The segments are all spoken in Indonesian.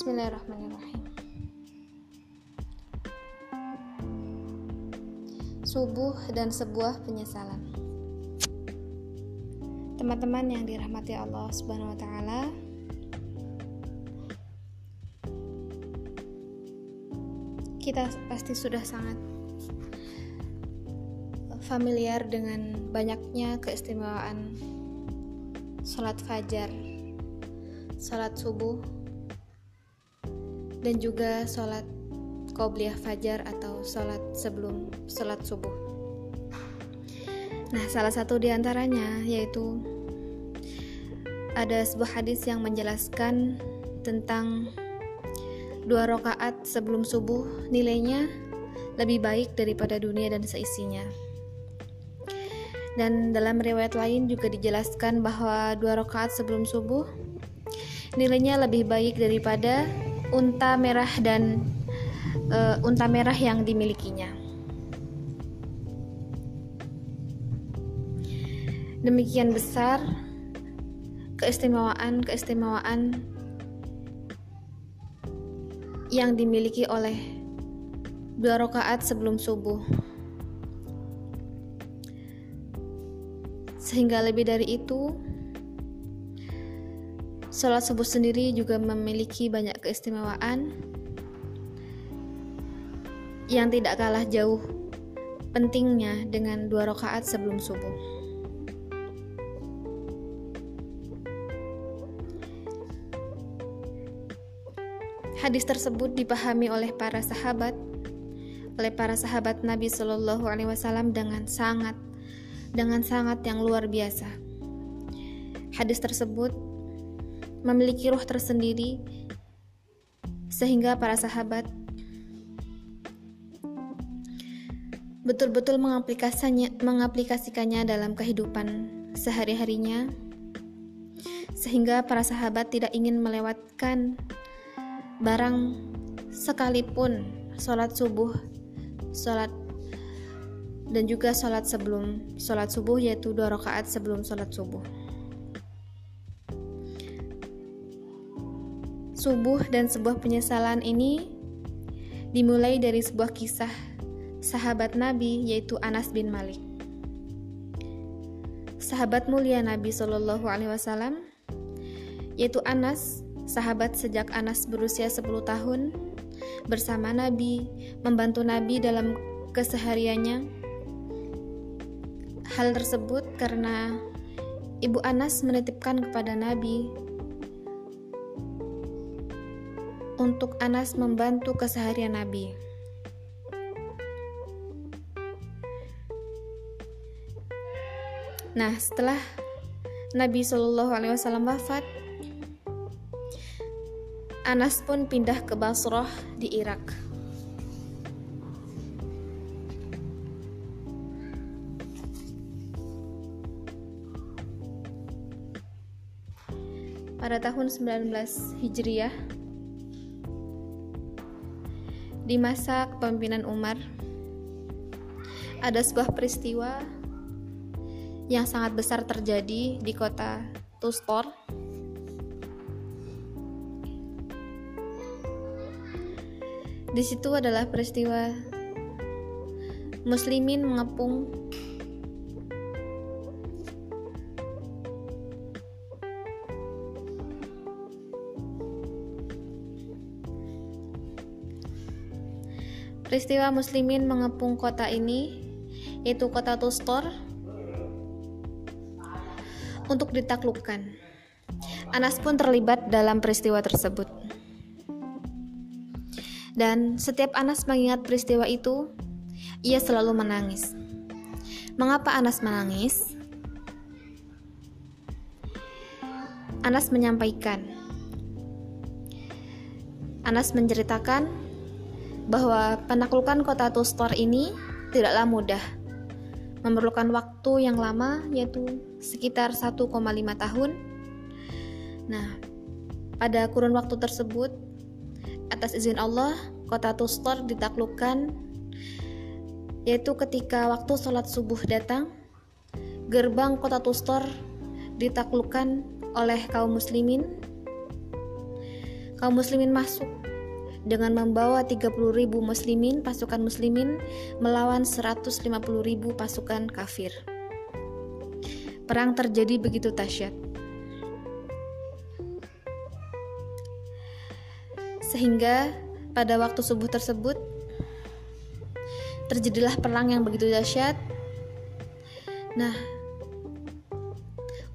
Bismillahirrahmanirrahim. Subuh dan sebuah penyesalan. Teman-teman yang dirahmati Allah Subhanahu wa taala, kita pasti sudah sangat familiar dengan banyaknya keistimewaan sholat fajar, sholat subuh, dan juga sholat qobliyah fajar atau sholat sebelum sholat subuh. Nah, salah satu di antaranya yaitu ada sebuah hadis yang menjelaskan tentang dua rakaat sebelum subuh nilainya lebih baik daripada dunia dan seisinya. Dan dalam riwayat lain juga dijelaskan bahwa dua rakaat sebelum subuh nilainya lebih baik daripada unta merah dan uh, unta merah yang dimilikinya. Demikian besar keistimewaan-keistimewaan yang dimiliki oleh dua rakaat sebelum subuh. Sehingga lebih dari itu, sholat subuh sendiri juga memiliki banyak keistimewaan yang tidak kalah jauh pentingnya dengan dua rakaat sebelum subuh. Hadis tersebut dipahami oleh para sahabat, oleh para sahabat Nabi Shallallahu Alaihi Wasallam dengan sangat, dengan sangat yang luar biasa. Hadis tersebut memiliki ruh tersendiri, sehingga para sahabat betul-betul mengaplikasikannya, mengaplikasikannya dalam kehidupan sehari-harinya, sehingga para sahabat tidak ingin melewatkan barang sekalipun sholat subuh, sholat dan juga sholat sebelum sholat subuh yaitu dua rakaat sebelum sholat subuh. Subuh dan sebuah penyesalan ini dimulai dari sebuah kisah sahabat Nabi yaitu Anas bin Malik. Sahabat mulia Nabi Shallallahu Alaihi Wasallam yaitu Anas sahabat sejak Anas berusia 10 tahun bersama Nabi, membantu Nabi dalam kesehariannya. Hal tersebut karena Ibu Anas menitipkan kepada Nabi untuk Anas membantu keseharian Nabi. Nah, setelah Nabi Shallallahu Alaihi Wasallam wafat, Anas pun pindah ke Basrah di Irak. Pada tahun 19 Hijriah, di masa kepemimpinan Umar, ada sebuah peristiwa yang sangat besar terjadi di kota Tustor. Di situ adalah peristiwa muslimin mengepung Peristiwa muslimin mengepung kota ini yaitu kota Tustor untuk ditaklukkan. Anas pun terlibat dalam peristiwa tersebut. Dan setiap Anas mengingat peristiwa itu, ia selalu menangis. Mengapa Anas menangis? Anas menyampaikan. Anas menceritakan bahwa penaklukan kota Tustor ini tidaklah mudah. Memerlukan waktu yang lama yaitu sekitar 1,5 tahun. Nah, pada kurun waktu tersebut atas izin Allah, kota Tustor ditaklukkan yaitu ketika waktu sholat subuh datang, gerbang kota Tustor ditaklukkan oleh kaum muslimin. kaum muslimin masuk dengan membawa 30.000 muslimin pasukan muslimin melawan 150.000 pasukan kafir. Perang terjadi begitu dahsyat. Sehingga pada waktu subuh tersebut terjadilah perang yang begitu dahsyat. Nah,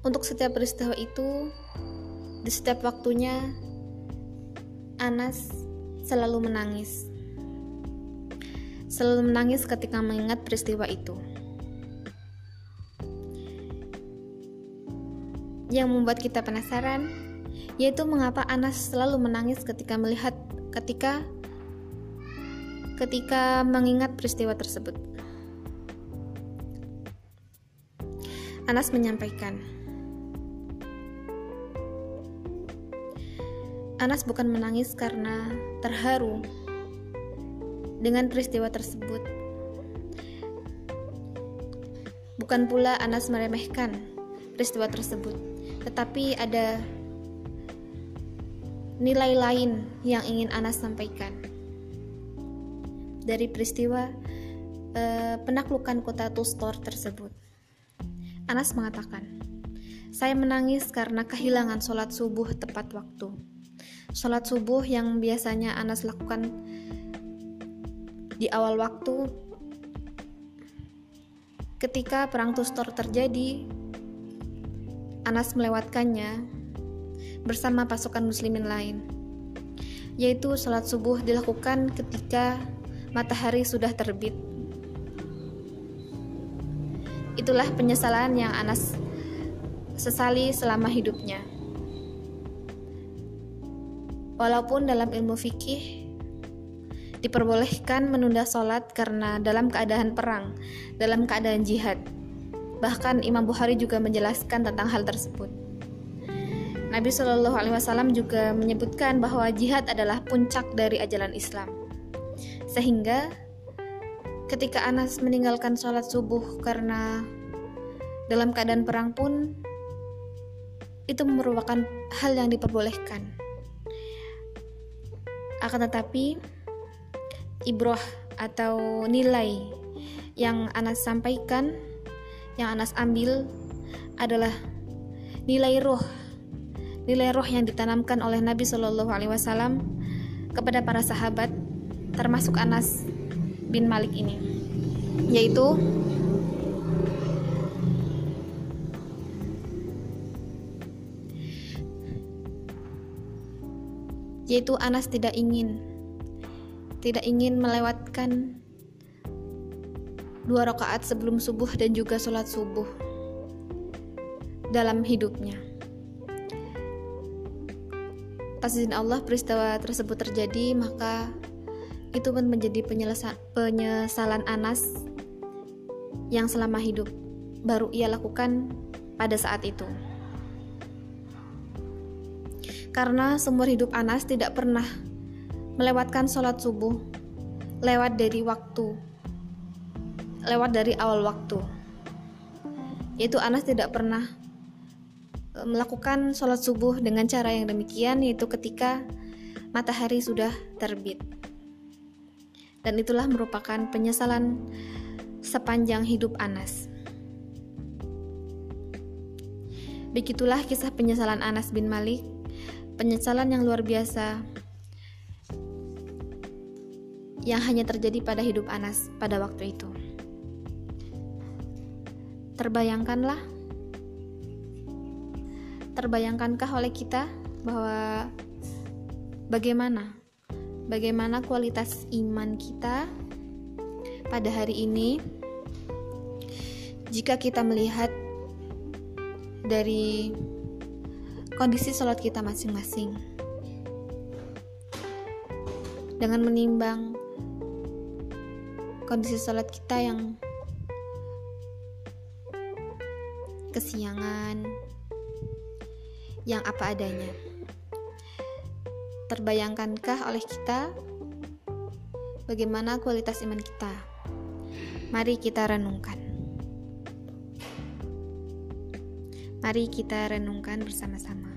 untuk setiap peristiwa itu di setiap waktunya Anas selalu menangis. Selalu menangis ketika mengingat peristiwa itu. Yang membuat kita penasaran yaitu mengapa Anas selalu menangis ketika melihat ketika ketika mengingat peristiwa tersebut. Anas menyampaikan, Anas bukan menangis karena terharu dengan peristiwa tersebut. Bukan pula Anas meremehkan peristiwa tersebut, tetapi ada nilai lain yang ingin Anas sampaikan dari peristiwa eh, penaklukan kota Tustor tersebut. Anas mengatakan, "Saya menangis karena kehilangan sholat subuh tepat waktu." Sholat subuh yang biasanya Anas lakukan di awal waktu ketika perang Tustor terjadi Anas melewatkannya bersama pasukan muslimin lain. Yaitu sholat subuh dilakukan ketika matahari sudah terbit. Itulah penyesalan yang Anas sesali selama hidupnya Walaupun dalam ilmu fikih diperbolehkan menunda sholat karena dalam keadaan perang, dalam keadaan jihad. Bahkan Imam Bukhari juga menjelaskan tentang hal tersebut. Nabi Shallallahu Alaihi Wasallam juga menyebutkan bahwa jihad adalah puncak dari ajaran Islam. Sehingga ketika Anas meninggalkan sholat subuh karena dalam keadaan perang pun itu merupakan hal yang diperbolehkan. Akan tetapi ibroh atau nilai yang Anas sampaikan, yang Anas ambil adalah nilai roh, nilai roh yang ditanamkan oleh Nabi Shallallahu Alaihi Wasallam kepada para sahabat, termasuk Anas bin Malik ini, yaitu yaitu Anas tidak ingin tidak ingin melewatkan dua rakaat sebelum subuh dan juga sholat subuh dalam hidupnya. Pas izin Allah peristiwa tersebut terjadi, maka itu pun menjadi penyesalan Anas yang selama hidup baru ia lakukan pada saat itu karena seumur hidup Anas tidak pernah melewatkan sholat subuh lewat dari waktu lewat dari awal waktu. Yaitu Anas tidak pernah e, melakukan sholat subuh dengan cara yang demikian yaitu ketika matahari sudah terbit. Dan itulah merupakan penyesalan sepanjang hidup Anas. Begitulah kisah penyesalan Anas bin Malik penyesalan yang luar biasa yang hanya terjadi pada hidup Anas pada waktu itu. Terbayangkanlah, terbayangkankah oleh kita bahwa bagaimana, bagaimana kualitas iman kita pada hari ini jika kita melihat dari kondisi sholat kita masing-masing. Dengan menimbang kondisi sholat kita yang kesiangan, yang apa adanya. Terbayangkankah oleh kita bagaimana kualitas iman kita? Mari kita renungkan. Mari kita renungkan bersama-sama.